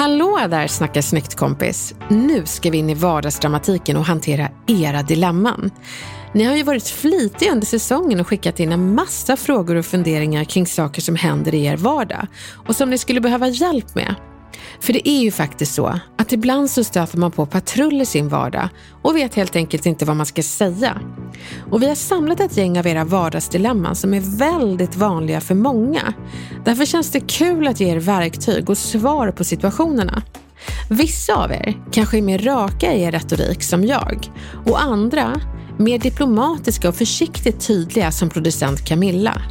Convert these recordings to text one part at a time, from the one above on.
Hallå där Snacka snyggt kompis! Nu ska vi in i vardagsdramatiken och hantera era dilemman. Ni har ju varit flitiga under säsongen och skickat in en massa frågor och funderingar kring saker som händer i er vardag och som ni skulle behöva hjälp med. För det är ju faktiskt så att ibland så stöter man på patrull i sin vardag och vet helt enkelt inte vad man ska säga. Och vi har samlat ett gäng av era vardagsdilemman som är väldigt vanliga för många. Därför känns det kul att ge er verktyg och svar på situationerna. Vissa av er kanske är mer raka i er retorik som jag och andra mer diplomatiska och försiktigt tydliga som producent Camilla.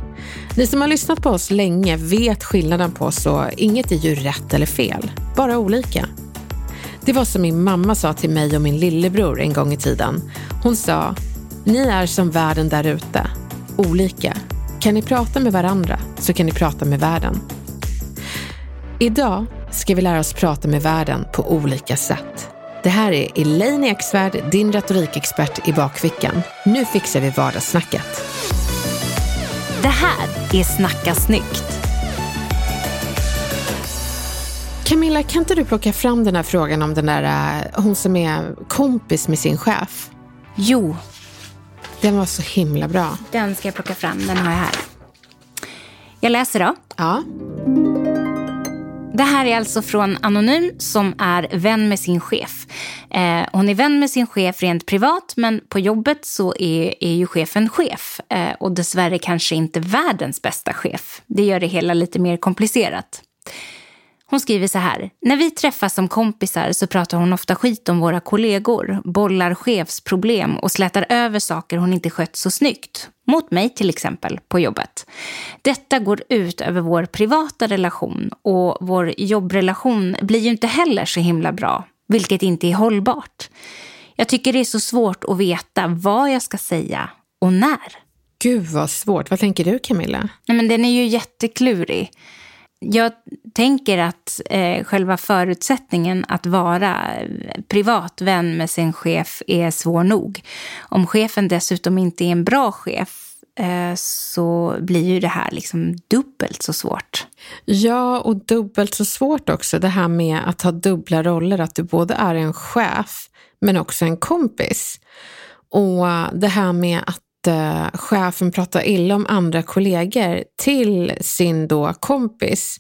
Ni som har lyssnat på oss länge vet skillnaden på oss och inget är ju rätt eller fel, bara olika. Det var som min mamma sa till mig och min lillebror en gång i tiden. Hon sa, ni är som världen där ute, olika. Kan ni prata med varandra så kan ni prata med världen. Idag ska vi lära oss prata med världen på olika sätt. Det här är Elaine Eksvärd, din retorikexpert i bakfickan. Nu fixar vi vardagssnacket. Det här är Snacka snyggt. Camilla, kan inte du plocka fram den här frågan om den där, eh, hon som är kompis med sin chef? Jo, Den var så himla bra. den ska jag plocka fram. Den har jag här. Jag läser då. Ja. Det här är alltså från Anonym som är vän med sin chef. Eh, hon är vän med sin chef rent privat men på jobbet så är, är ju chefen chef. Eh, och dessvärre kanske inte världens bästa chef. Det gör det hela lite mer komplicerat. Hon skriver så här. När vi träffas som kompisar så pratar hon ofta skit om våra kollegor, bollar chefsproblem och slätar över saker hon inte skött så snyggt. Mot mig till exempel, på jobbet. Detta går ut över vår privata relation och vår jobbrelation blir ju inte heller så himla bra, vilket inte är hållbart. Jag tycker det är så svårt att veta vad jag ska säga och när. Gud vad svårt. Vad tänker du Camilla? Nej, men den är ju jätteklurig. Jag tänker att eh, själva förutsättningen att vara eh, privat vän med sin chef är svår nog. Om chefen dessutom inte är en bra chef eh, så blir ju det här liksom dubbelt så svårt. Ja, och dubbelt så svårt också. Det här med att ha dubbla roller, att du både är en chef men också en kompis. Och det här med att chefen pratar illa om andra kollegor till sin då kompis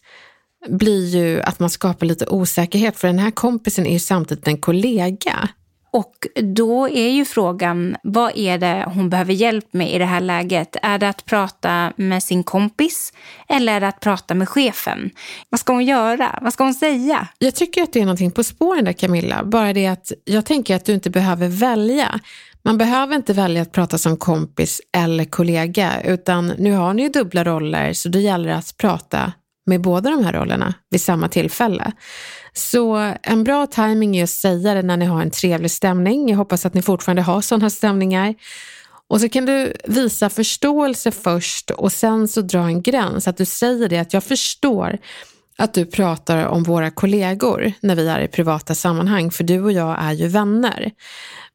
blir ju att man skapar lite osäkerhet för den här kompisen är ju samtidigt en kollega. Och då är ju frågan, vad är det hon behöver hjälp med i det här läget? Är det att prata med sin kompis eller är det att prata med chefen? Vad ska hon göra? Vad ska hon säga? Jag tycker att det är någonting på spåren där Camilla, bara det att jag tänker att du inte behöver välja. Man behöver inte välja att prata som kompis eller kollega, utan nu har ni ju dubbla roller så det gäller att prata med båda de här rollerna vid samma tillfälle. Så en bra timing är att säga det när ni har en trevlig stämning. Jag hoppas att ni fortfarande har sådana stämningar. Och så kan du visa förståelse först och sen så dra en gräns. Att du säger det att jag förstår att du pratar om våra kollegor när vi är i privata sammanhang, för du och jag är ju vänner.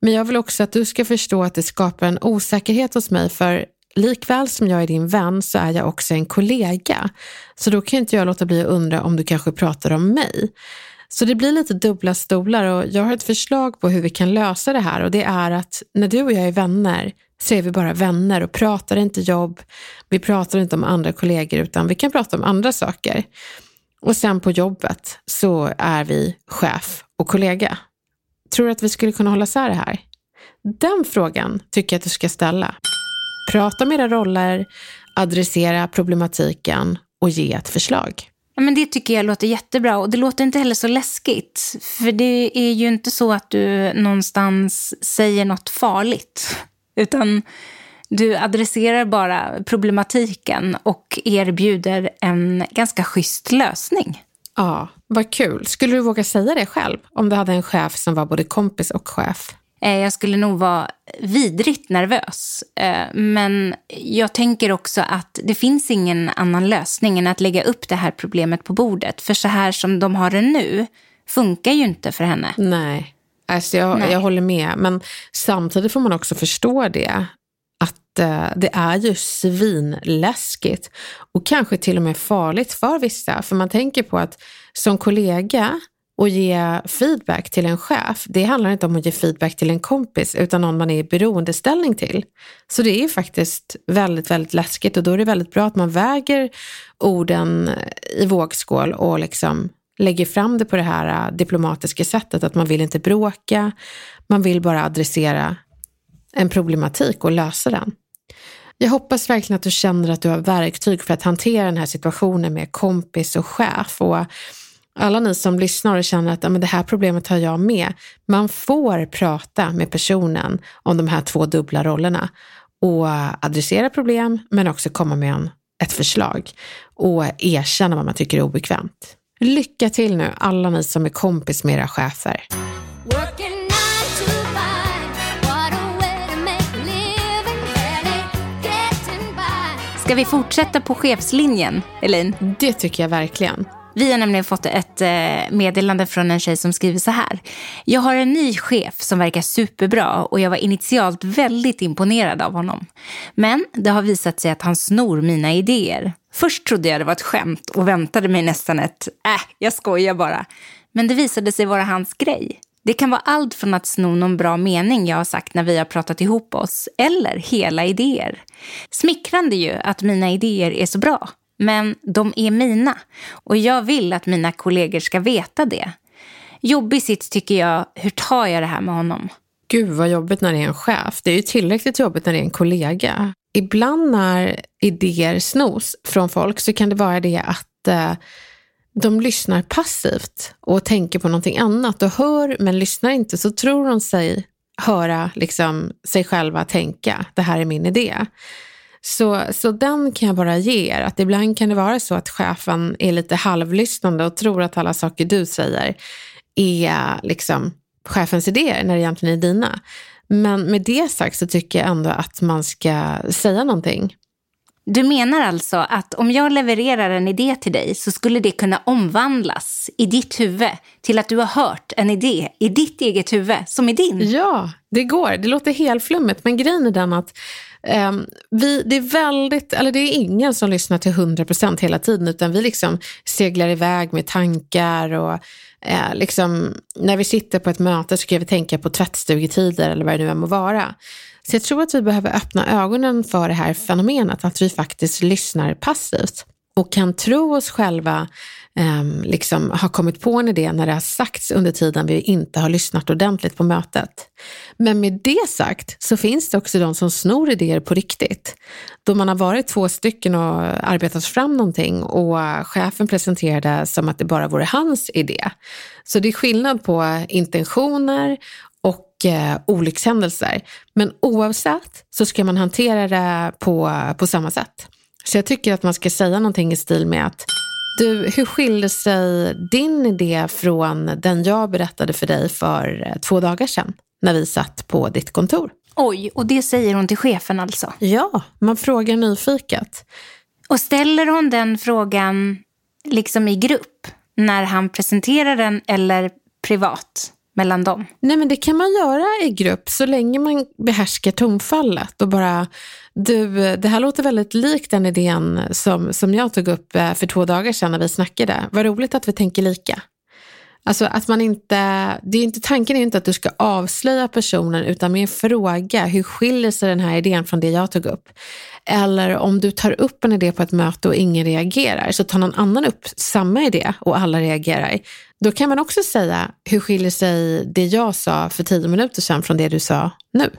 Men jag vill också att du ska förstå att det skapar en osäkerhet hos mig, för likväl som jag är din vän så är jag också en kollega. Så då kan inte jag låta bli att undra om du kanske pratar om mig. Så det blir lite dubbla stolar och jag har ett förslag på hur vi kan lösa det här och det är att när du och jag är vänner, så är vi bara vänner och pratar inte jobb. Vi pratar inte om andra kollegor utan vi kan prata om andra saker. Och sen på jobbet så är vi chef och kollega. Tror du att vi skulle kunna hålla isär det här? Den frågan tycker jag att du ska ställa. Prata om era roller, adressera problematiken och ge ett förslag. Ja, men det tycker jag låter jättebra och det låter inte heller så läskigt. För det är ju inte så att du någonstans säger något farligt. Utan du adresserar bara problematiken och erbjuder en ganska schysst lösning. Ja, vad kul. Skulle du våga säga det själv om du hade en chef som var både kompis och chef? Eh, jag skulle nog vara vidrigt nervös. Eh, men jag tänker också att det finns ingen annan lösning än att lägga upp det här problemet på bordet. För så här som de har det nu funkar ju inte för henne. Nej, alltså jag, Nej. jag håller med. Men samtidigt får man också förstå det. Eh, det är ju svinläskigt och kanske till och med farligt för vissa. För man tänker på att som kollega och ge feedback till en chef, det handlar inte om att ge feedback till en kompis utan någon man är i beroendeställning till. Så det är faktiskt väldigt, väldigt läskigt och då är det väldigt bra att man väger orden i vågskål och liksom lägger fram det på det här eh, diplomatiska sättet att man vill inte bråka, man vill bara adressera en problematik och lösa den. Jag hoppas verkligen att du känner att du har verktyg för att hantera den här situationen med kompis och chef och alla ni som lyssnar och känner att men det här problemet har jag med. Man får prata med personen om de här två dubbla rollerna och adressera problem men också komma med en, ett förslag och erkänna vad man tycker är obekvämt. Lycka till nu alla ni som är kompis med era chefer. Ska vi fortsätta på chefslinjen, Elin? Det tycker jag verkligen. Vi har nämligen fått ett eh, meddelande från en tjej som skriver så här. Jag har en ny chef som verkar superbra och jag var initialt väldigt imponerad av honom. Men det har visat sig att han snor mina idéer. Först trodde jag det var ett skämt och väntade mig nästan ett äh, jag skojar bara. Men det visade sig vara hans grej. Det kan vara allt från att sno någon bra mening jag har sagt när vi har pratat ihop oss, eller hela idéer. Smickrande ju att mina idéer är så bra. Men de är mina och jag vill att mina kollegor ska veta det. Jobbig sits tycker jag, hur tar jag det här med honom? Gud vad jobbigt när det är en chef. Det är ju tillräckligt jobbigt när det är en kollega. Ibland när idéer snos från folk så kan det vara det att eh, de lyssnar passivt och tänker på någonting annat och hör men lyssnar inte så tror de sig höra liksom, sig själva tänka, det här är min idé. Så, så den kan jag bara ge er, att ibland kan det vara så att chefen är lite halvlyssnande och tror att alla saker du säger är liksom chefens idéer när det egentligen är dina. Men med det sagt så tycker jag ändå att man ska säga någonting. Du menar alltså att om jag levererar en idé till dig så skulle det kunna omvandlas i ditt huvud till att du har hört en idé i ditt eget huvud som är din? Ja, det går. Det låter helt flummet men grejen är den att eh, vi, det är väldigt, eller det är ingen som lyssnar till 100% hela tiden utan vi liksom seglar iväg med tankar och eh, liksom, när vi sitter på ett möte så kan vi tänka på tvättstugetider eller vad det nu än må vara. Så jag tror att vi behöver öppna ögonen för det här fenomenet, att vi faktiskt lyssnar passivt och kan tro oss själva eh, liksom har kommit på en idé när det har sagts under tiden vi inte har lyssnat ordentligt på mötet. Men med det sagt så finns det också de som snor idéer på riktigt. Då man har varit två stycken och arbetat fram någonting och chefen presenterade som att det bara vore hans idé. Så det är skillnad på intentioner eh, olyckshändelser. Men oavsett så ska man hantera det på, på samma sätt. Så jag tycker att man ska säga någonting i stil med att du, hur skilde sig din idé från den jag berättade för dig för eh, två dagar sedan när vi satt på ditt kontor? Oj, och det säger hon till chefen alltså? Ja, man frågar nyfiket. Och ställer hon den frågan liksom i grupp när han presenterar den eller privat? Mellan dem? Nej men det kan man göra i grupp så länge man behärskar tonfallet och bara du, det här låter väldigt likt den idén som, som jag tog upp eh, för två dagar sedan när vi snackade. Vad roligt att vi tänker lika. Alltså att man inte, det är inte, tanken är inte att du ska avslöja personen utan mer fråga hur skiljer sig den här idén från det jag tog upp? Eller om du tar upp en idé på ett möte och ingen reagerar så tar någon annan upp samma idé och alla reagerar. Då kan man också säga hur skiljer sig det jag sa för tio minuter sedan från det du sa nu?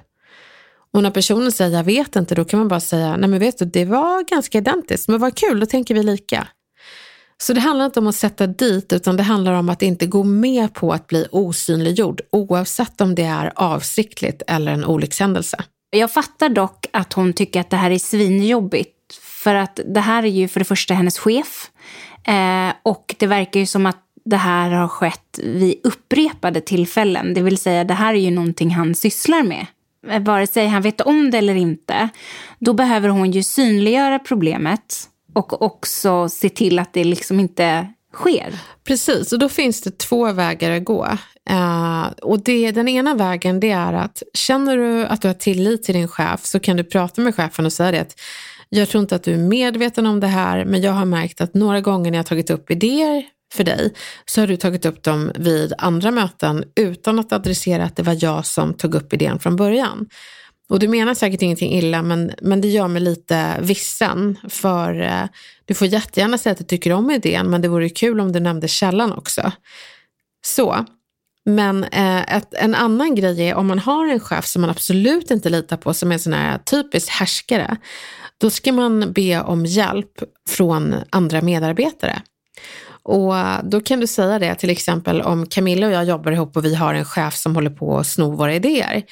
Och när personen säger jag vet inte, då kan man bara säga nej men vet du, det var ganska identiskt, men vad kul, då tänker vi lika. Så det handlar inte om att sätta dit, utan det handlar om att inte gå med på att bli osynliggjord, oavsett om det är avsiktligt eller en olyckshändelse. Jag fattar dock att hon tycker att det här är svinjobbigt. För att det här är ju för det första hennes chef. Eh, och det verkar ju som att det här har skett vid upprepade tillfällen. Det vill säga, det här är ju någonting han sysslar med. Eh, vare sig han vet om det eller inte. Då behöver hon ju synliggöra problemet och också se till att det liksom inte sker. Precis, och då finns det två vägar att gå. Uh, och det, den ena vägen det är att känner du att du har tillit till din chef så kan du prata med chefen och säga det att jag tror inte att du är medveten om det här men jag har märkt att några gånger när jag tagit upp idéer för dig så har du tagit upp dem vid andra möten utan att adressera att det var jag som tog upp idén från början. Och du menar säkert ingenting illa, men, men det gör mig lite vissen. För eh, du får jättegärna säga att du tycker om idén, men det vore kul om du nämnde källan också. Så, men eh, ett, en annan grej är om man har en chef som man absolut inte litar på, som är en sån här typisk härskare, då ska man be om hjälp från andra medarbetare. Och eh, då kan du säga det till exempel om Camilla och jag jobbar ihop och vi har en chef som håller på att sno våra idéer.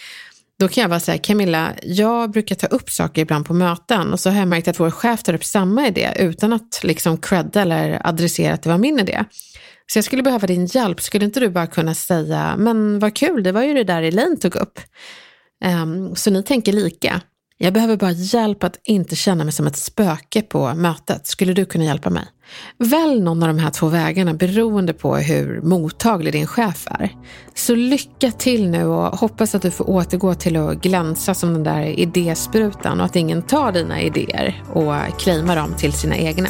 Då kan jag bara säga, Camilla, jag brukar ta upp saker ibland på möten och så har jag märkt att vår chef tar upp samma idé utan att liksom credda eller adressera att det var min idé. Så jag skulle behöva din hjälp. Skulle inte du bara kunna säga, men vad kul, det var ju det där Elaine tog upp. Um, så ni tänker lika. Jag behöver bara hjälp att inte känna mig som ett spöke på mötet. Skulle du kunna hjälpa mig? Välj någon av de här två vägarna beroende på hur mottaglig din chef är. Så lycka till nu och hoppas att du får återgå till att glänsa som den där idésprutan och att ingen tar dina idéer och claimar dem till sina egna.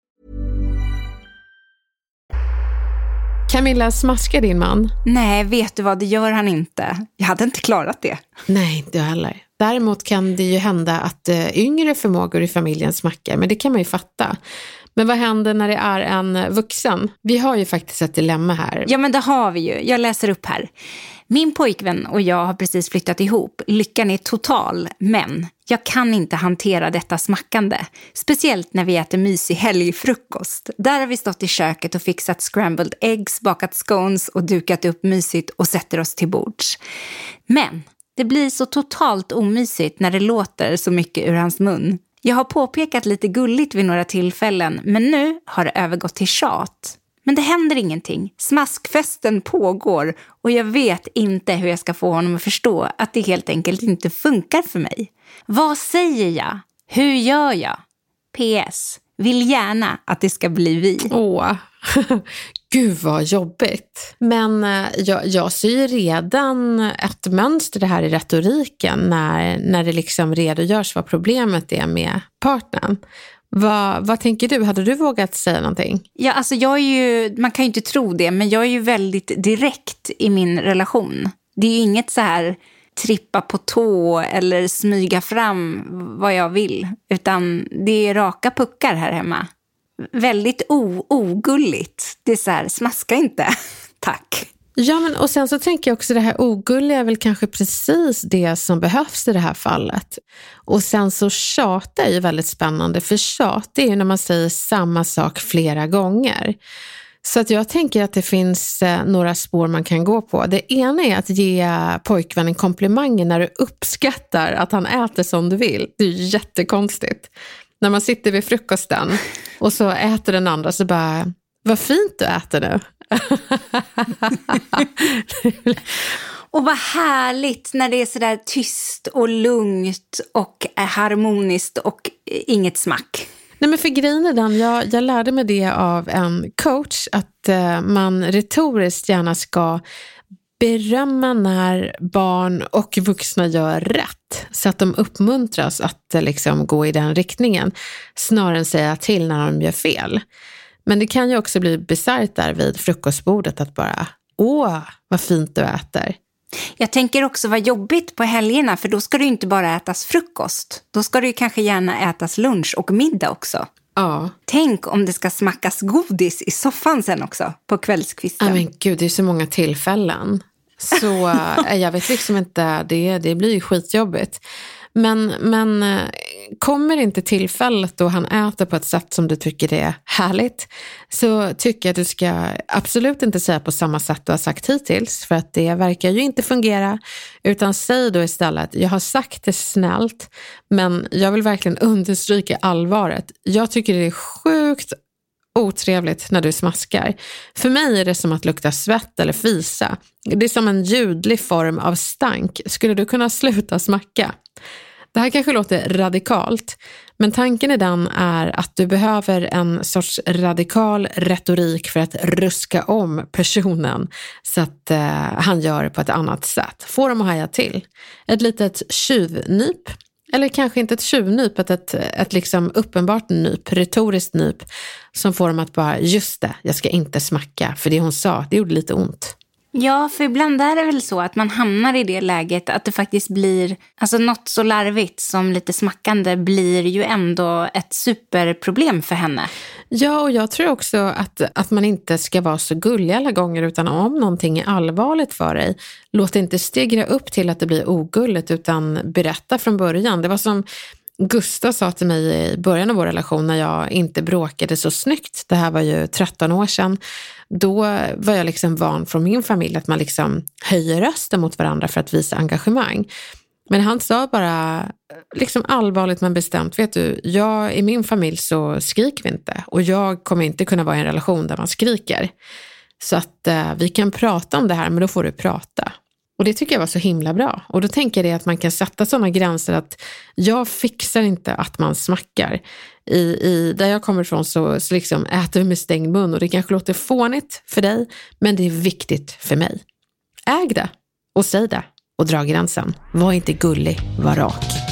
Camilla, smaskar din man? Nej, vet du vad, det gör han inte. Jag hade inte klarat det. Nej, inte jag heller. Däremot kan det ju hända att uh, yngre förmågor i familjen smackar, men det kan man ju fatta. Men vad händer när det är en vuxen? Vi har ju faktiskt ett dilemma här. Ja, men det har vi ju. Jag läser upp här. Min pojkvän och jag har precis flyttat ihop. Lyckan är total, men jag kan inte hantera detta smackande. Speciellt när vi äter mysig helgfrukost. Där har vi stått i köket och fixat scrambled eggs, bakat scones och dukat upp mysigt och sätter oss till bords. Men det blir så totalt omysigt när det låter så mycket ur hans mun. Jag har påpekat lite gulligt vid några tillfällen, men nu har det övergått till tjat. Men det händer ingenting. Smaskfesten pågår och jag vet inte hur jag ska få honom att förstå att det helt enkelt inte funkar för mig. Vad säger jag? Hur gör jag? PS. Vill gärna att det ska bli vi. Åh, gud vad jobbigt. Men eh, jag, jag ser ju redan ett mönster det här i retoriken när, när det liksom redogörs vad problemet är med partnern. Vad, vad tänker du? Hade du vågat säga någonting? Ja, alltså jag är ju, man kan ju inte tro det, men jag är ju väldigt direkt i min relation. Det är ju inget så här trippa på tå eller smyga fram vad jag vill, utan det är raka puckar här hemma väldigt o ogulligt. Det är så här, smaska inte, tack. Ja, men och sen så tänker jag också det här ogulliga är väl kanske precis det som behövs i det här fallet. Och sen så tjata är ju väldigt spännande, för tjat är ju när man säger samma sak flera gånger. Så att jag tänker att det finns eh, några spår man kan gå på. Det ena är att ge pojkvännen komplimanger när du uppskattar att han äter som du vill. Det är ju jättekonstigt. När man sitter vid frukosten och så äter den andra så bara, vad fint du äter nu. och vad härligt när det är sådär tyst och lugnt och harmoniskt och inget smack. Nej, men för grejen är den, jag, jag lärde mig det av en coach, att eh, man retoriskt gärna ska berömma när barn och vuxna gör rätt, så att de uppmuntras att eh, liksom, gå i den riktningen, snarare än säga till när de gör fel. Men det kan ju också bli bisarrt där vid frukostbordet att bara, åh, vad fint du äter. Jag tänker också vad jobbigt på helgerna, för då ska det ju inte bara ätas frukost. Då ska det ju kanske gärna ätas lunch och middag också. Ja. Tänk om det ska smackas godis i soffan sen också, på kvällskvisten. Ja, men gud, det är så många tillfällen. Så äh, jag vet liksom inte, det, det blir ju skitjobbigt. Men, men eh, kommer inte tillfället då han äter på ett sätt som du tycker är härligt så tycker jag att du ska absolut inte säga på samma sätt du har sagt hittills för att det verkar ju inte fungera. Utan säg då istället, jag har sagt det snällt men jag vill verkligen understryka allvaret. Jag tycker det är sjukt otrevligt när du smaskar. För mig är det som att lukta svett eller fisa. Det är som en ljudlig form av stank. Skulle du kunna sluta smacka? Det här kanske låter radikalt, men tanken i den är att du behöver en sorts radikal retorik för att ruska om personen så att eh, han gör på ett annat sätt. Få dem att haja till. Ett litet tjuvnyp eller kanske inte ett tjuvnyp, ett, ett, ett liksom uppenbart nyp, retoriskt nyp som får dem att bara, just det, jag ska inte smacka, för det hon sa, det gjorde lite ont. Ja, för ibland är det väl så att man hamnar i det läget att det faktiskt blir, alltså något så larvigt som lite smackande blir ju ändå ett superproblem för henne. Ja, och jag tror också att, att man inte ska vara så gullig alla gånger, utan om någonting är allvarligt för dig, låt det inte stegra upp till att det blir ogulligt, utan berätta från början. Det var som Gustav sa till mig i början av vår relation när jag inte bråkade så snyggt, det här var ju 13 år sedan, då var jag liksom van från min familj att man liksom höjer rösten mot varandra för att visa engagemang. Men han sa bara liksom allvarligt men bestämt, vet du, jag, i min familj så skriker vi inte och jag kommer inte kunna vara i en relation där man skriker. Så att eh, vi kan prata om det här, men då får du prata. Och det tycker jag var så himla bra. Och då tänker jag att man kan sätta sådana gränser att jag fixar inte att man smackar. I, i, där jag kommer ifrån så, så liksom äter vi med stängd mun och det kanske låter fånigt för dig, men det är viktigt för mig. Äg det och säg det och dra gränsen. Var inte gullig, var rak.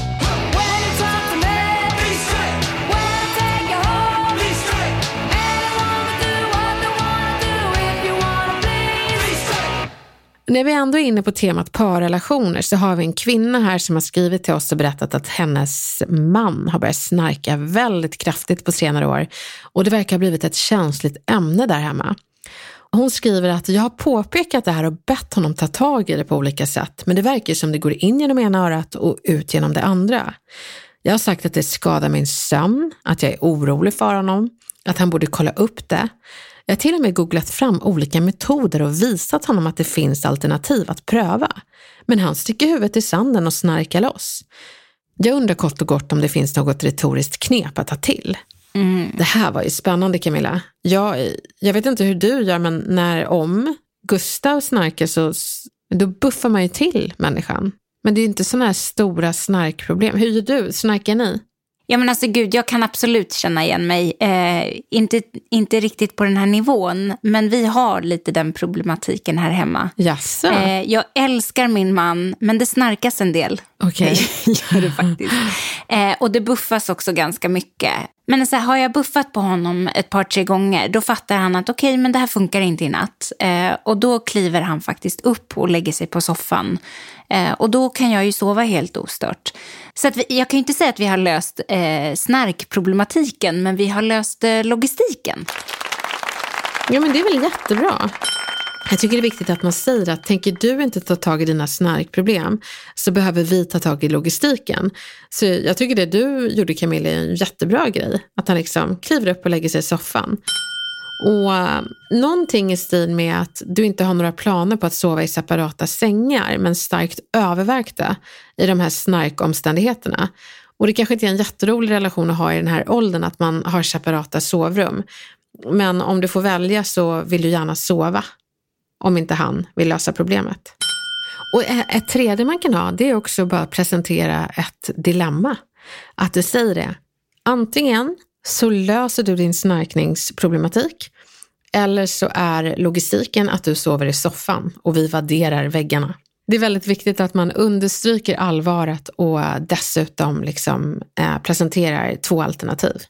När vi ändå är inne på temat parrelationer så har vi en kvinna här som har skrivit till oss och berättat att hennes man har börjat snarka väldigt kraftigt på senare år och det verkar ha blivit ett känsligt ämne där hemma. Hon skriver att jag har påpekat det här och bett honom ta tag i det på olika sätt, men det verkar som det går in genom ena örat och ut genom det andra. Jag har sagt att det skadar min sömn, att jag är orolig för honom, att han borde kolla upp det. Jag har till och med googlat fram olika metoder och visat honom att det finns alternativ att pröva. Men han sticker huvudet i sanden och snarkar loss. Jag undrar kort och gott om det finns något retoriskt knep att ta till. Mm. Det här var ju spännande Camilla. Jag, jag vet inte hur du gör, men när om Gustav snarkar så då buffar man ju till människan. Men det är inte sådana här stora snarkproblem. Hur gör du? Snarkar ni? Ja men alltså gud, jag kan absolut känna igen mig. Eh, inte, inte riktigt på den här nivån, men vi har lite den problematiken här hemma. Jaså? Eh, jag älskar min man, men det snarkas en del. Okej. Okay. gör det faktiskt. Eh, och det buffas också ganska mycket. Men så här, har jag buffat på honom ett par, tre gånger, då fattar han att okej, okay, men det här funkar inte i natt. Eh, och då kliver han faktiskt upp och lägger sig på soffan Eh, och då kan jag ju sova helt ostört. Så att vi, jag kan ju inte säga att vi har löst eh, snarkproblematiken, men vi har löst eh, logistiken. Ja, men det är väl jättebra. Jag tycker det är viktigt att man säger att tänker du inte ta tag i dina snarkproblem så behöver vi ta tag i logistiken. Så jag tycker det du gjorde Camilla är en jättebra grej. Att han liksom kliver upp och lägger sig i soffan. Och uh, någonting i stil med att du inte har några planer på att sova i separata sängar men starkt övervägda i de här snarkomständigheterna. Och det kanske inte är en jätterolig relation att ha i den här åldern att man har separata sovrum. Men om du får välja så vill du gärna sova om inte han vill lösa problemet. Och ett tredje man kan ha, det är också bara att presentera ett dilemma. Att du säger det. Antingen så löser du din snarkningsproblematik eller så är logistiken att du sover i soffan och vi vadderar väggarna. Det är väldigt viktigt att man understryker allvaret och dessutom liksom, eh, presenterar två alternativ.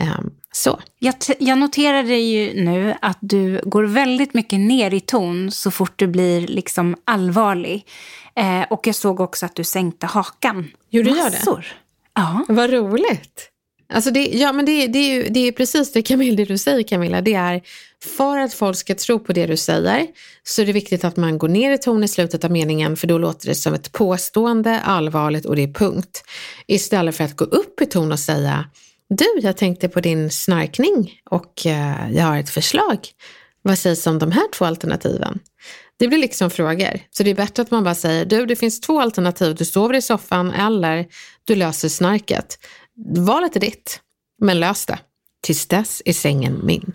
Eh, så. Jag, jag noterade ju nu att du går väldigt mycket ner i ton så fort du blir liksom allvarlig. Eh, och jag såg också att du sänkte hakan. Gjorde du det? Ja. Vad roligt. Alltså det, ja, men det, det, är ju, det är precis det, Camilla, det du säger Camilla. Det är för att folk ska tro på det du säger så är det viktigt att man går ner i ton i slutet av meningen för då låter det som ett påstående, allvarligt och det är punkt. Istället för att gå upp i ton och säga du, jag tänkte på din snarkning och eh, jag har ett förslag. Vad sägs om de här två alternativen? Det blir liksom frågor. Så det är bättre att man bara säger, du det finns två alternativ, du sover i soffan eller du löser snarket. Valet är ditt, men lös det. Tills dess är sängen min.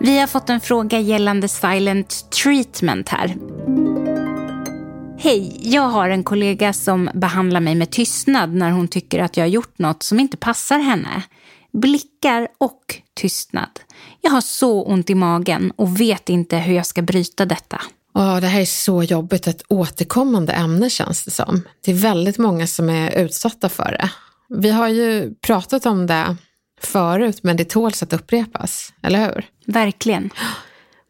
Vi har fått en fråga gällande silent treatment här. Hej, jag har en kollega som behandlar mig med tystnad när hon tycker att jag har gjort något som inte passar henne. Blickar och tystnad. Jag har så ont i magen och vet inte hur jag ska bryta detta. Oh, det här är så jobbigt, ett återkommande ämne känns det som. Det är väldigt många som är utsatta för det. Vi har ju pratat om det förut, men det tåls att upprepas, eller hur? Verkligen.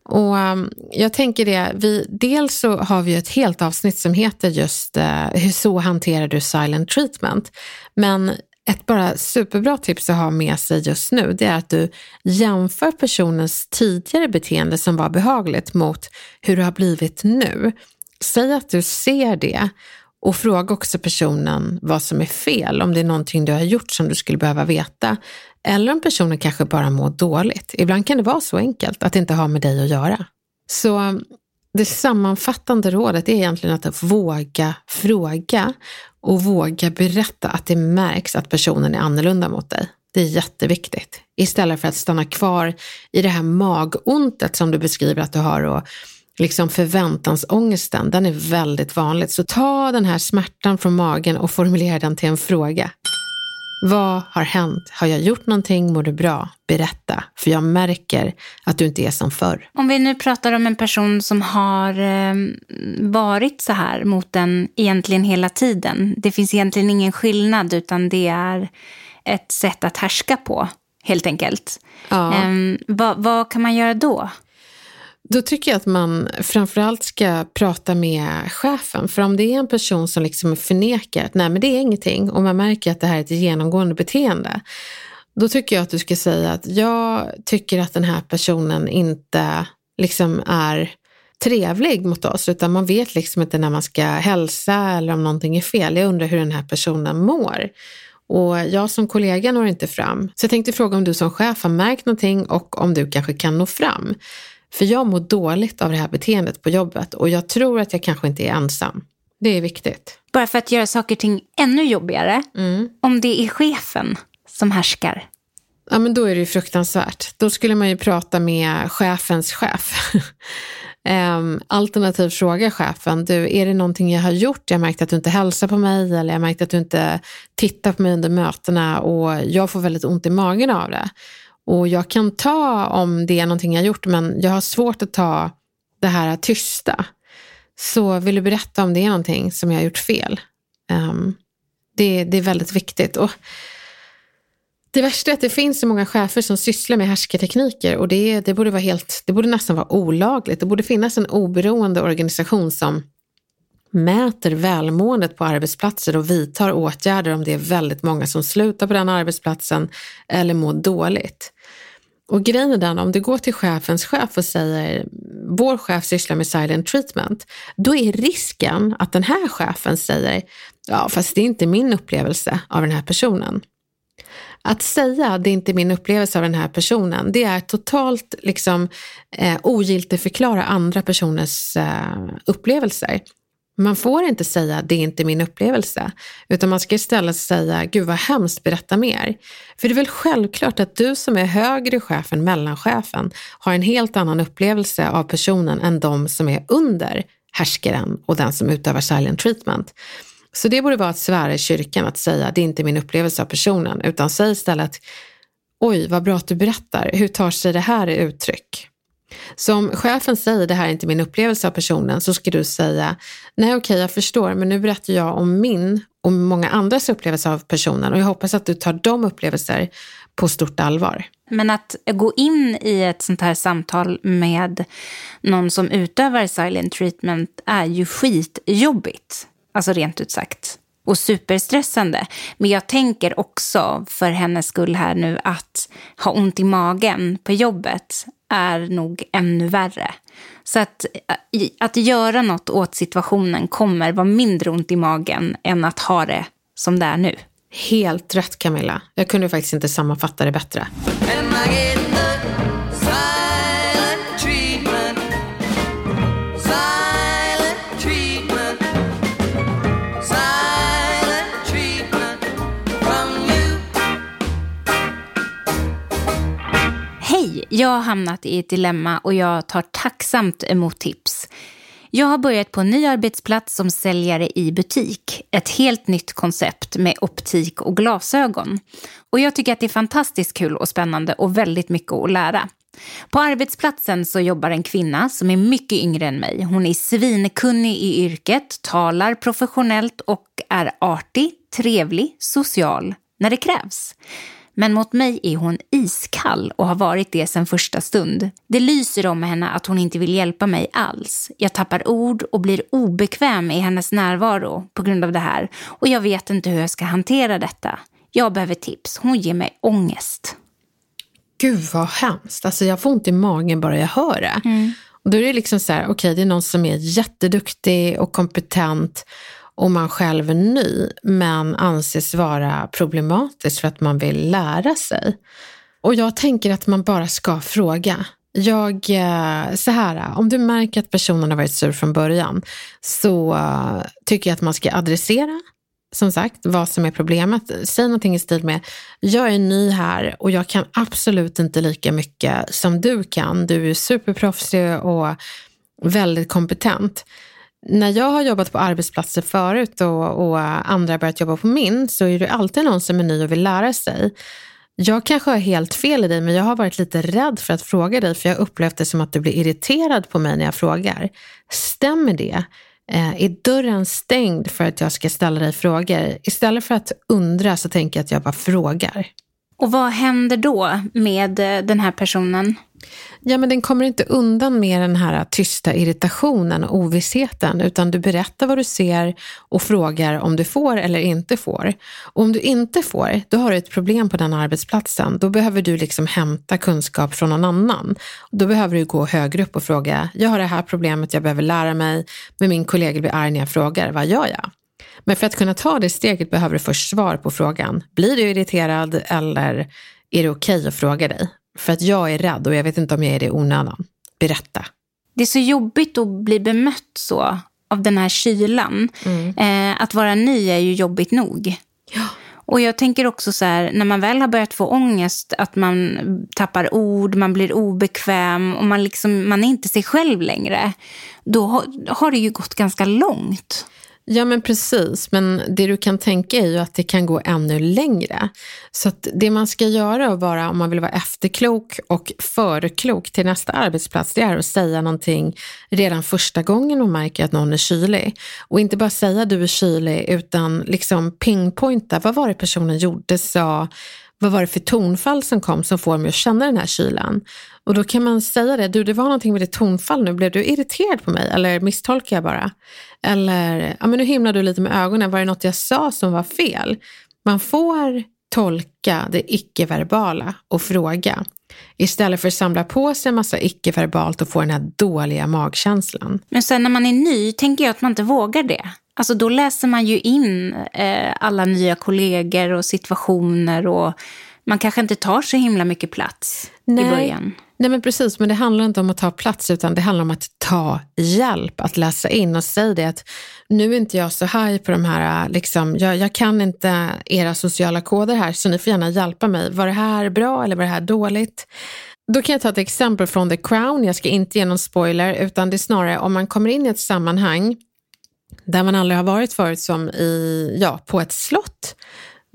Och um, jag tänker det, vi, dels så har vi ett helt avsnitt som heter just uh, hur så hanterar du silent treatment. Men ett bara superbra tips att ha med sig just nu det är att du jämför personens tidigare beteende som var behagligt mot hur det har blivit nu. Säg att du ser det och fråga också personen vad som är fel, om det är någonting du har gjort som du skulle behöva veta. Eller om personen kanske bara mår dåligt. Ibland kan det vara så enkelt att det inte har med dig att göra. Så mm, det sammanfattande rådet är egentligen att våga fråga och våga berätta att det märks att personen är annorlunda mot dig. Det är jätteviktigt. Istället för att stanna kvar i det här magontet som du beskriver att du har och liksom förväntansångesten, den är väldigt vanlig. Så ta den här smärtan från magen och formulera den till en fråga. Vad har hänt? Har jag gjort någonting? Mår du bra? Berätta, för jag märker att du inte är som förr. Om vi nu pratar om en person som har eh, varit så här mot den egentligen hela tiden. Det finns egentligen ingen skillnad utan det är ett sätt att härska på helt enkelt. Ja. Eh, vad, vad kan man göra då? Då tycker jag att man framförallt ska prata med chefen. För om det är en person som liksom förnekar att nej men det är ingenting och man märker att det här är ett genomgående beteende. Då tycker jag att du ska säga att jag tycker att den här personen inte liksom är trevlig mot oss utan man vet liksom inte när man ska hälsa eller om någonting är fel. Jag undrar hur den här personen mår. Och jag som kollega når inte fram. Så jag tänkte fråga om du som chef har märkt någonting och om du kanske kan nå fram. För jag mår dåligt av det här beteendet på jobbet och jag tror att jag kanske inte är ensam. Det är viktigt. Bara för att göra saker och ting ännu jobbigare, mm. om det är chefen som härskar. Ja, men då är det ju fruktansvärt. Då skulle man ju prata med chefens chef. um, alternativt fråga chefen, du, är det någonting jag har gjort? Jag märkt att du inte hälsar på mig eller jag märkt att du inte tittar på mig under mötena och jag får väldigt ont i magen av det. Och jag kan ta om det är någonting jag gjort, men jag har svårt att ta det här tysta. Så vill du berätta om det är någonting som jag har gjort fel? Um, det, det, är väldigt viktigt. Och Det värsta är att det finns så många chefer som sysslar med härskartekniker och det, det, borde vara helt, det borde nästan vara olagligt. Det borde finnas en oberoende organisation som mäter välmåendet på arbetsplatser och vidtar åtgärder om det är väldigt många som slutar på den arbetsplatsen eller mår dåligt. Och grejen är den, om du går till chefens chef och säger vår chef sysslar med silent treatment, då är risken att den här chefen säger ja fast det är inte min upplevelse av den här personen. Att säga det är inte min upplevelse av den här personen, det är totalt liksom eh, ogiltigförklara andra personers eh, upplevelser. Man får inte säga det är inte min upplevelse, utan man ska istället säga gud vad hemskt, berätta mer. För det är väl självklart att du som är högre chef än mellanchefen har en helt annan upplevelse av personen än de som är under härskaren och den som utövar silent treatment. Så det borde vara att svära i kyrkan att säga det är inte min upplevelse av personen, utan säg istället oj vad bra att du berättar, hur tar sig det här i uttryck? Så om chefen säger det här är inte min upplevelse av personen så ska du säga nej okej okay, jag förstår men nu berättar jag om min och många andras upplevelse av personen och jag hoppas att du tar de upplevelser på stort allvar. Men att gå in i ett sånt här samtal med någon som utövar silent treatment är ju skitjobbigt. Alltså rent ut sagt. Och superstressande. Men jag tänker också för hennes skull här nu att ha ont i magen på jobbet är nog ännu värre. Så att, att göra något åt situationen kommer vara mindre ont i magen än att ha det som det är nu. Helt rätt Camilla. Jag kunde faktiskt inte sammanfatta det bättre. Jag har hamnat i ett dilemma och jag tar tacksamt emot tips. Jag har börjat på en ny arbetsplats som säljare i butik. Ett helt nytt koncept med optik och glasögon. Och jag tycker att det är fantastiskt kul och spännande och väldigt mycket att lära. På arbetsplatsen så jobbar en kvinna som är mycket yngre än mig. Hon är svinkunnig i yrket, talar professionellt och är artig, trevlig, social när det krävs. Men mot mig är hon iskall och har varit det sedan första stund. Det lyser om henne att hon inte vill hjälpa mig alls. Jag tappar ord och blir obekväm i hennes närvaro på grund av det här. Och jag vet inte hur jag ska hantera detta. Jag behöver tips. Hon ger mig ångest. Gud vad hemskt. Alltså jag får ont i magen bara jag hör det. Mm. Och då är det liksom så här, okej okay, det är någon som är jätteduktig och kompetent och man själv är ny men anses vara problematisk för att man vill lära sig. Och jag tänker att man bara ska fråga. Jag, eh, så här, om du märker att personen har varit sur från början så eh, tycker jag att man ska adressera som sagt, vad som är problemet. Säg någonting i stil med, jag är ny här och jag kan absolut inte lika mycket som du kan. Du är superproffsig och väldigt kompetent när jag har jobbat på arbetsplatser förut och, och andra har börjat jobba på min så är det alltid någon som är ny och vill lära sig. Jag kanske har helt fel i dig men jag har varit lite rädd för att fråga dig för jag har upplevt det som att du blir irriterad på mig när jag frågar. Stämmer det? Eh, är dörren stängd för att jag ska ställa dig frågor? Istället för att undra så tänker jag att jag bara frågar. Och vad händer då med eh, den här personen? Ja, men den kommer inte undan med den här tysta irritationen och ovissheten, utan du berättar vad du ser och frågar om du får eller inte får. Och om du inte får, då har du ett problem på den arbetsplatsen. Då behöver du liksom hämta kunskap från någon annan. Då behöver du gå högre upp och fråga, jag har det här problemet, jag behöver lära mig, men min kollega blir arg när jag frågar, vad gör jag? Men för att kunna ta det steget behöver du först svar på frågan. Blir du irriterad eller är det okej okay att fråga dig? För att jag är rädd och jag vet inte om jag är det i onödan. Berätta. Det är så jobbigt att bli bemött så av den här kylan. Mm. Eh, att vara ny är ju jobbigt nog. Ja. Och jag tänker också så här, när man väl har börjat få ångest, att man tappar ord, man blir obekväm och man, liksom, man är inte sig själv längre. Då har, har det ju gått ganska långt. Ja men precis, men det du kan tänka är ju att det kan gå ännu längre. Så att det man ska göra och vara, om man vill vara efterklok och förklok till nästa arbetsplats, det är att säga någonting redan första gången man märker att någon är kylig. Och inte bara säga du är kylig, utan liksom pingpointa, vad var det personen gjorde, sa, vad var det för tonfall som kom som får mig att känna den här kylan? Och då kan man säga det, du det var någonting med ditt tonfall nu, blev du irriterad på mig eller misstolkar jag bara? Eller, ja men nu himlar du lite med ögonen, var det något jag sa som var fel? Man får tolka det icke-verbala och fråga istället för att samla på sig en massa icke-verbalt och få den här dåliga magkänslan. Men sen när man är ny tänker jag att man inte vågar det. Alltså då läser man ju in eh, alla nya kollegor och situationer och man kanske inte tar så himla mycket plats Nej. i början. Nej men precis, men det handlar inte om att ta plats utan det handlar om att ta hjälp, att läsa in och säga det att nu är inte jag så high på de här, liksom, jag, jag kan inte era sociala koder här så ni får gärna hjälpa mig. Var det här bra eller var det här dåligt? Då kan jag ta ett exempel från The Crown, jag ska inte ge någon spoiler utan det är snarare om man kommer in i ett sammanhang där man aldrig har varit förut som i, ja, på ett slott.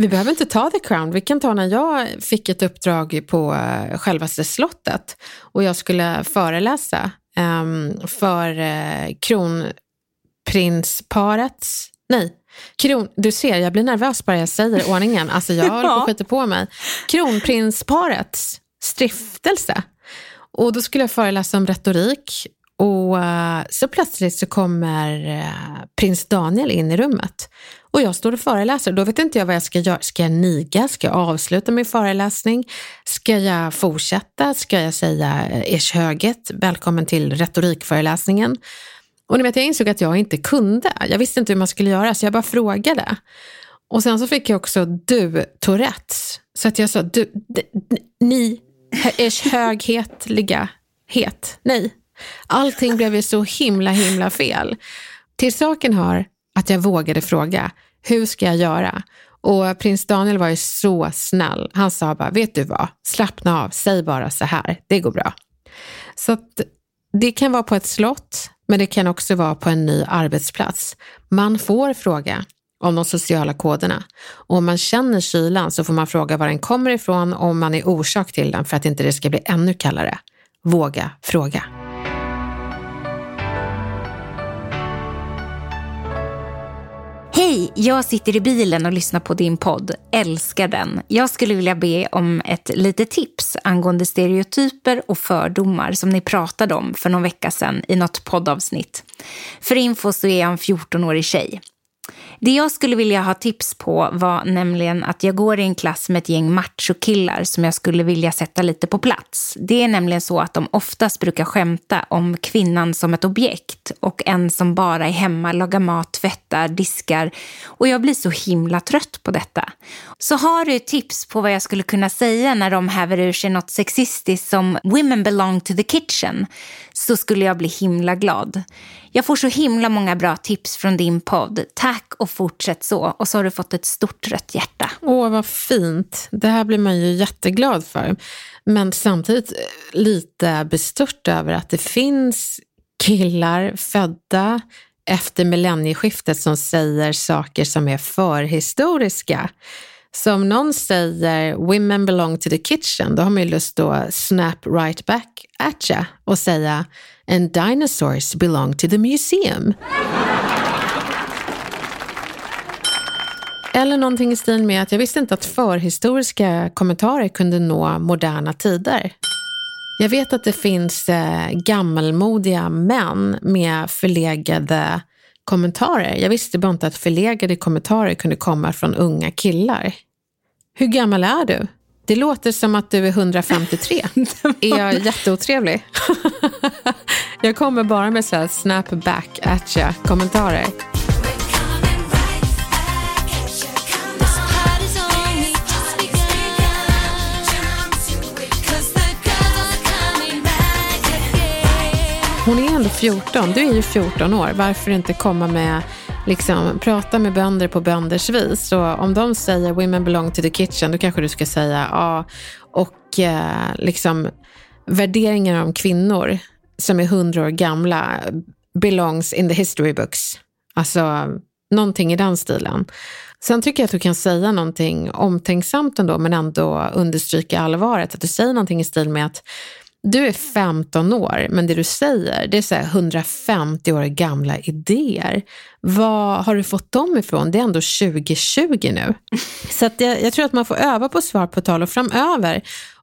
Vi behöver inte ta The Crown, vi kan ta när jag fick ett uppdrag på uh, självaste slottet och jag skulle föreläsa um, för uh, kronprinsparets, nej, Kron, du ser, jag blir nervös bara jag säger ordningen. Alltså jag håller på att skita på mig. Kronprinsparets stiftelse. Och då skulle jag föreläsa om retorik och eh, så plötsligt så kommer eh, prins Daniel in i rummet. Och jag står och föreläser. Då vet inte jag vad jag ska göra. Ska jag niga? Ska jag avsluta min föreläsning? Ska jag fortsätta? Ska jag säga eh, ers höget, välkommen till retorikföreläsningen? Och ni vet, jag insåg att jag inte kunde. Jag visste inte hur man skulle göra, så jag bara frågade. Och sen så fick jag också du, Tourettes. Så att jag sa, du, ni, ers höghetliga het, nej. Allting blev ju så himla, himla fel. Till saken hör att jag vågade fråga, hur ska jag göra? Och prins Daniel var ju så snäll. Han sa bara, vet du vad, slappna av, säg bara så här, det går bra. Så att det kan vara på ett slott, men det kan också vara på en ny arbetsplats. Man får fråga om de sociala koderna. Och om man känner kylan så får man fråga var den kommer ifrån och om man är orsak till den för att inte det ska bli ännu kallare. Våga fråga. Hej, jag sitter i bilen och lyssnar på din podd. Älskar den. Jag skulle vilja be om ett litet tips angående stereotyper och fördomar som ni pratade om för någon vecka sedan i något poddavsnitt. För info så är jag en 14-årig tjej. Det jag skulle vilja ha tips på var nämligen att jag går i en klass med ett gäng machokillar som jag skulle vilja sätta lite på plats. Det är nämligen så att de oftast brukar skämta om kvinnan som ett objekt och en som bara är hemma, lagar mat, tvättar, diskar. Och jag blir så himla trött på detta. Så har du tips på vad jag skulle kunna säga när de häver ur sig något sexistiskt som “women belong to the kitchen” så skulle jag bli himla glad. Jag får så himla många bra tips från din podd. Tack och fortsätt så. Och så har du fått ett stort rött hjärta. Åh, vad fint. Det här blir man ju jätteglad för. Men samtidigt eh, lite bestört över att det finns killar födda efter millennieskiftet som säger saker som är förhistoriska. Så om någon säger “women belong to the kitchen” då har man ju lust att snap right back at ya och säga “and dinosaurs belong to the museum”. Eller någonting i stil med att jag visste inte att förhistoriska kommentarer kunde nå moderna tider. Jag vet att det finns eh, gammalmodiga män med förlegade kommentarer. Jag visste bara inte att förlegade kommentarer kunde komma från unga killar. Hur gammal är du? Det låter som att du är 153. är jag jätteotrevlig? jag kommer bara med så här snap back at kommentarer. 14, du är ju 14 år. Varför inte komma med, liksom, prata med bönder på bönders vis. Så om de säger women belong to the kitchen, då kanske du ska säga ja. Och eh, liksom värderingar om kvinnor som är 100 år gamla belongs in the history books. Alltså någonting i den stilen. Sen tycker jag att du kan säga någonting omtänksamt ändå, men ändå understryka allvaret. Att du säger någonting i stil med att du är 15 år, men det du säger, det är så 150 år gamla idéer. Var har du fått dem ifrån? Det är ändå 2020 nu. Så att jag, jag tror att man får öva på svar på tal och framöver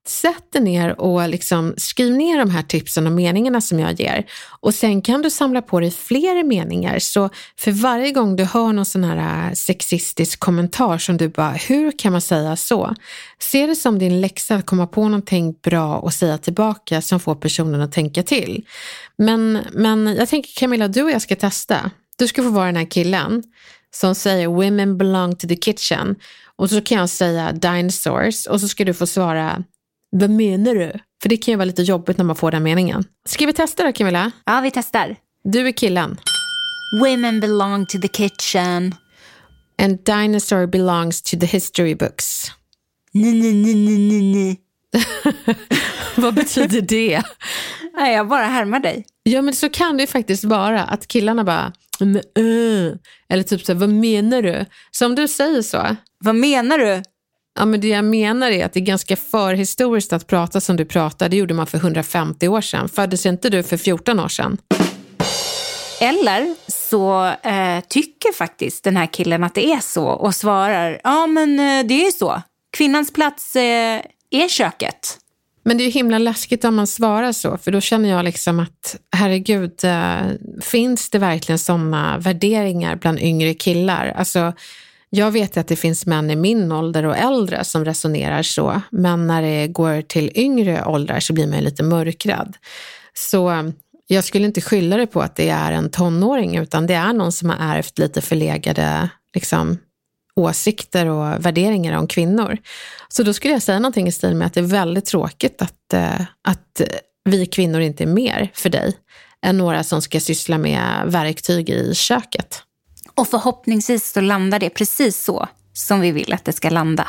Sätt dig ner och liksom skriv ner de här tipsen och meningarna som jag ger. Och sen kan du samla på dig fler meningar. Så för varje gång du hör någon sån här äh, sexistisk kommentar som du bara, hur kan man säga så? Se det som din läxa att komma på någonting bra och säga tillbaka som får personen att tänka till. Men, men jag tänker Camilla, du och jag ska testa. Du ska få vara den här killen som säger women belong to the kitchen och så kan jag säga dinosaurs och så ska du få svara vad menar du? För det kan ju vara lite jobbigt när man får den meningen. Ska vi testa då Camilla? Ja, vi testar. Du är killen. Women belong to the kitchen. And dinosaur belongs to the history books. Nej, nej, nej, nej, nej. Vad betyder det? Nej, jag bara härmar dig. Ja, men så kan det ju faktiskt vara att killarna bara, uh. eller typ så vad menar du? Så om du säger så. Vad menar du? Ja, men det jag menar är att det är ganska förhistoriskt att prata som du pratar. Det gjorde man för 150 år sedan. Föddes inte du för 14 år sedan? Eller så eh, tycker faktiskt den här killen att det är så och svarar, ja men eh, det är så. Kvinnans plats eh, är köket. Men det är ju himla läskigt om man svarar så, för då känner jag liksom att herregud, eh, finns det verkligen sådana värderingar bland yngre killar? Alltså, jag vet att det finns män i min ålder och äldre som resonerar så, men när det går till yngre åldrar så blir man lite mörkrädd. Så eh, jag skulle inte skylla det på att det är en tonåring, utan det är någon som har ärvt lite förlegade liksom, åsikter och värderingar om kvinnor. Så då skulle jag säga någonting i stil med att det är väldigt tråkigt att, eh, att vi kvinnor inte är mer för dig än några som ska syssla med verktyg i köket. Och förhoppningsvis så landar det precis så som vi vill att det ska landa.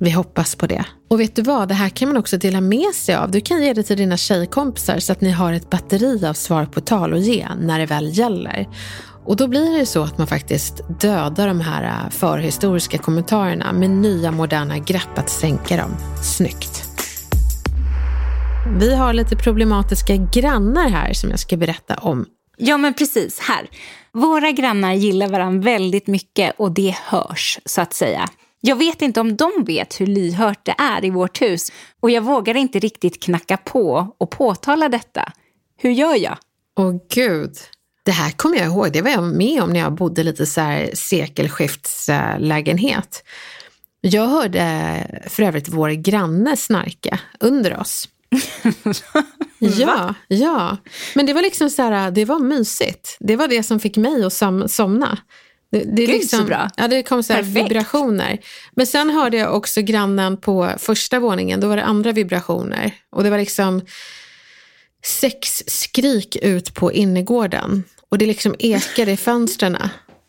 Vi hoppas på det. Och vet du vad, det här kan man också dela med sig av. Du kan ge det till dina tjejkompisar så att ni har ett batteri av svar på tal att ge när det väl gäller. Och då blir det så att man faktiskt dödar de här äh, förhistoriska kommentarerna med nya moderna grepp att sänka dem. Snyggt. Vi har lite problematiska grannar här som jag ska berätta om. Ja, men precis. Här. Våra grannar gillar varandra väldigt mycket och det hörs, så att säga. Jag vet inte om de vet hur lyhört det är i vårt hus och jag vågar inte riktigt knacka på och påtala detta. Hur gör jag? Åh gud, det här kommer jag ihåg. Det var jag med om när jag bodde lite så här sekelskiftslägenhet. Jag hörde för övrigt vår granne snarka under oss. ja, ja. Men det var liksom så här, det var mysigt. Det var det som fick mig att som, somna. Det, det Gud, liksom, så bra. Ja, det kom så här vibrationer. Men sen hörde jag också grannen på första våningen, då var det andra vibrationer. Och det var liksom sex skrik ut på innergården. Och det liksom ekade i fönstren.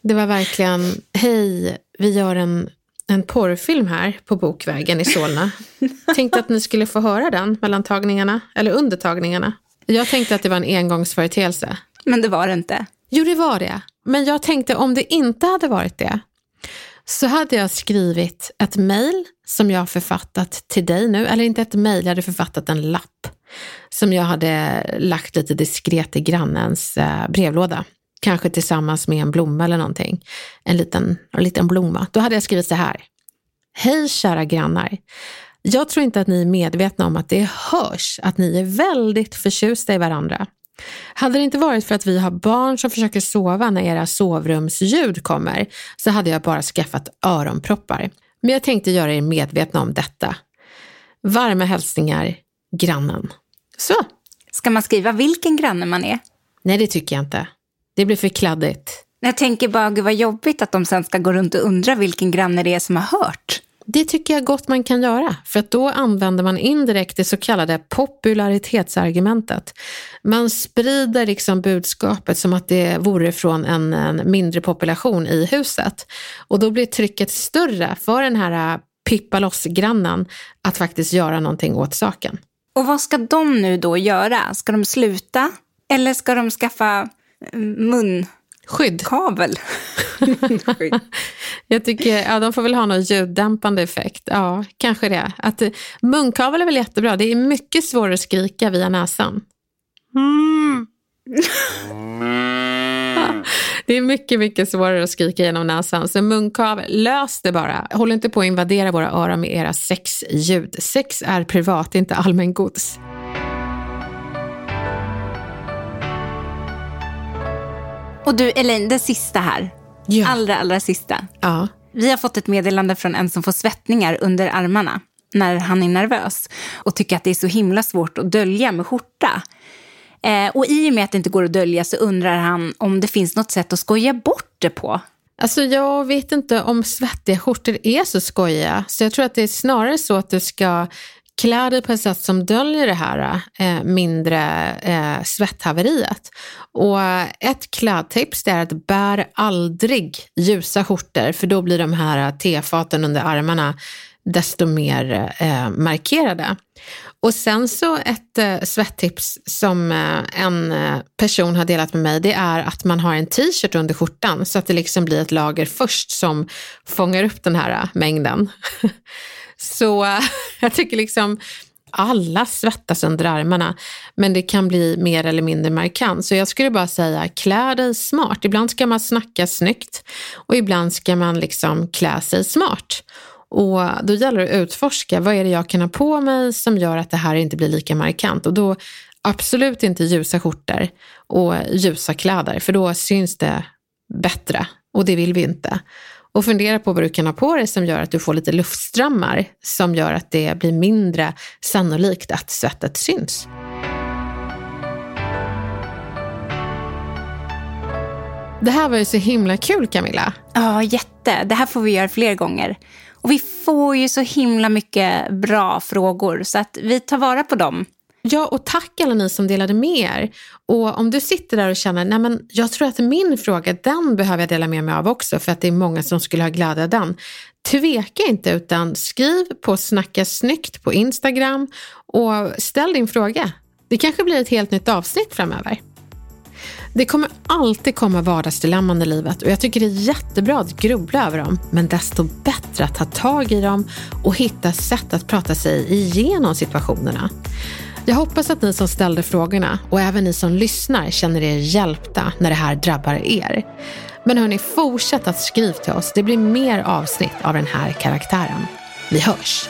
Det var verkligen, hej, vi gör en, en porrfilm här på Bokvägen i Solna. Tänkte att ni skulle få höra den mellan tagningarna, eller under tagningarna. Jag tänkte att det var en engångsföreteelse. Men det var det inte. Jo, det var det. Men jag tänkte om det inte hade varit det, så hade jag skrivit ett mejl som jag har författat till dig nu. Eller inte ett mejl, jag hade författat en lapp som jag hade lagt lite diskret i grannens eh, brevlåda. Kanske tillsammans med en blomma eller någonting. En liten, en liten blomma. Då hade jag skrivit så här. Hej kära grannar. Jag tror inte att ni är medvetna om att det hörs att ni är väldigt förtjusta i varandra. Hade det inte varit för att vi har barn som försöker sova när era sovrumsljud kommer så hade jag bara skaffat öronproppar. Men jag tänkte göra er medvetna om detta. Varma hälsningar, grannen. Så. Ska man skriva vilken granne man är? Nej, det tycker jag inte. Det blir för kladdigt. Jag tänker bara, gud vad jobbigt att de sen ska gå runt och undra vilken granne det är som har hört. Det tycker jag gott man kan göra, för att då använder man indirekt det så kallade popularitetsargumentet. Man sprider liksom budskapet som att det vore från en, en mindre population i huset. Och då blir trycket större för den här äh, pippa loss-grannen att faktiskt göra någonting åt saken. Och vad ska de nu då göra? Ska de sluta? Eller ska de skaffa eh, munkavel? Skydd. Skydd. Jag tycker, ja, de får väl ha någon ljuddämpande effekt. Ja, kanske det. Att, munkavel är väl jättebra. Det är mycket svårare att skrika via näsan. Mm. Det är mycket, mycket svårare att skrika genom näsan. Så munkavel, lös det bara. Håll inte på att invadera våra öron med era sexljud. Sex är privat, inte allmängods. Och du Elaine, det sista här. Ja. Allra, allra sista. Ja. Vi har fått ett meddelande från en som får svettningar under armarna när han är nervös och tycker att det är så himla svårt att dölja med skjorta. Eh, och i och med att det inte går att dölja så undrar han om det finns något sätt att skoja bort det på. Alltså jag vet inte om svettiga skjortor är så skojiga. Så jag tror att det är snarare så att du ska klä dig på ett sätt som döljer det här eh, mindre eh, svetthaveriet. Och ett klädtips är att bär aldrig ljusa skjortor för då blir de här tefaten under armarna desto mer eh, markerade. Och sen så ett eh, svettips som eh, en eh, person har delat med mig, det är att man har en t-shirt under skjortan så att det liksom blir ett lager först som fångar upp den här eh, mängden. så jag tycker liksom alla svettas under armarna, men det kan bli mer eller mindre markant. Så jag skulle bara säga, klä dig smart. Ibland ska man snacka snyggt och ibland ska man liksom klä sig smart. Och då gäller det att utforska, vad är det jag kan ha på mig som gör att det här inte blir lika markant? Och då absolut inte ljusa skjortor och ljusa kläder, för då syns det bättre och det vill vi inte. Och fundera på vad du kan ha på dig som gör att du får lite luftströmmar som gör att det blir mindre sannolikt att svettet syns. Det här var ju så himla kul Camilla. Ja, jätte. Det här får vi göra fler gånger. Och vi får ju så himla mycket bra frågor så att vi tar vara på dem. Ja, och tack alla ni som delade med er. Och om du sitter där och känner, nej men jag tror att min fråga, den behöver jag dela med mig av också för att det är många som skulle ha glädje av den. Tveka inte utan skriv på Snacka snyggt på Instagram och ställ din fråga. Det kanske blir ett helt nytt avsnitt framöver. Det kommer alltid komma vardagsdilemman i livet och jag tycker det är jättebra att grubbla över dem, men desto bättre att ta tag i dem och hitta sätt att prata sig igenom situationerna. Jag hoppas att ni som ställde frågorna och även ni som lyssnar känner er hjälpta när det här drabbar er. Men hörni, fortsätt att skriva till oss. Det blir mer avsnitt av den här karaktären. Vi hörs!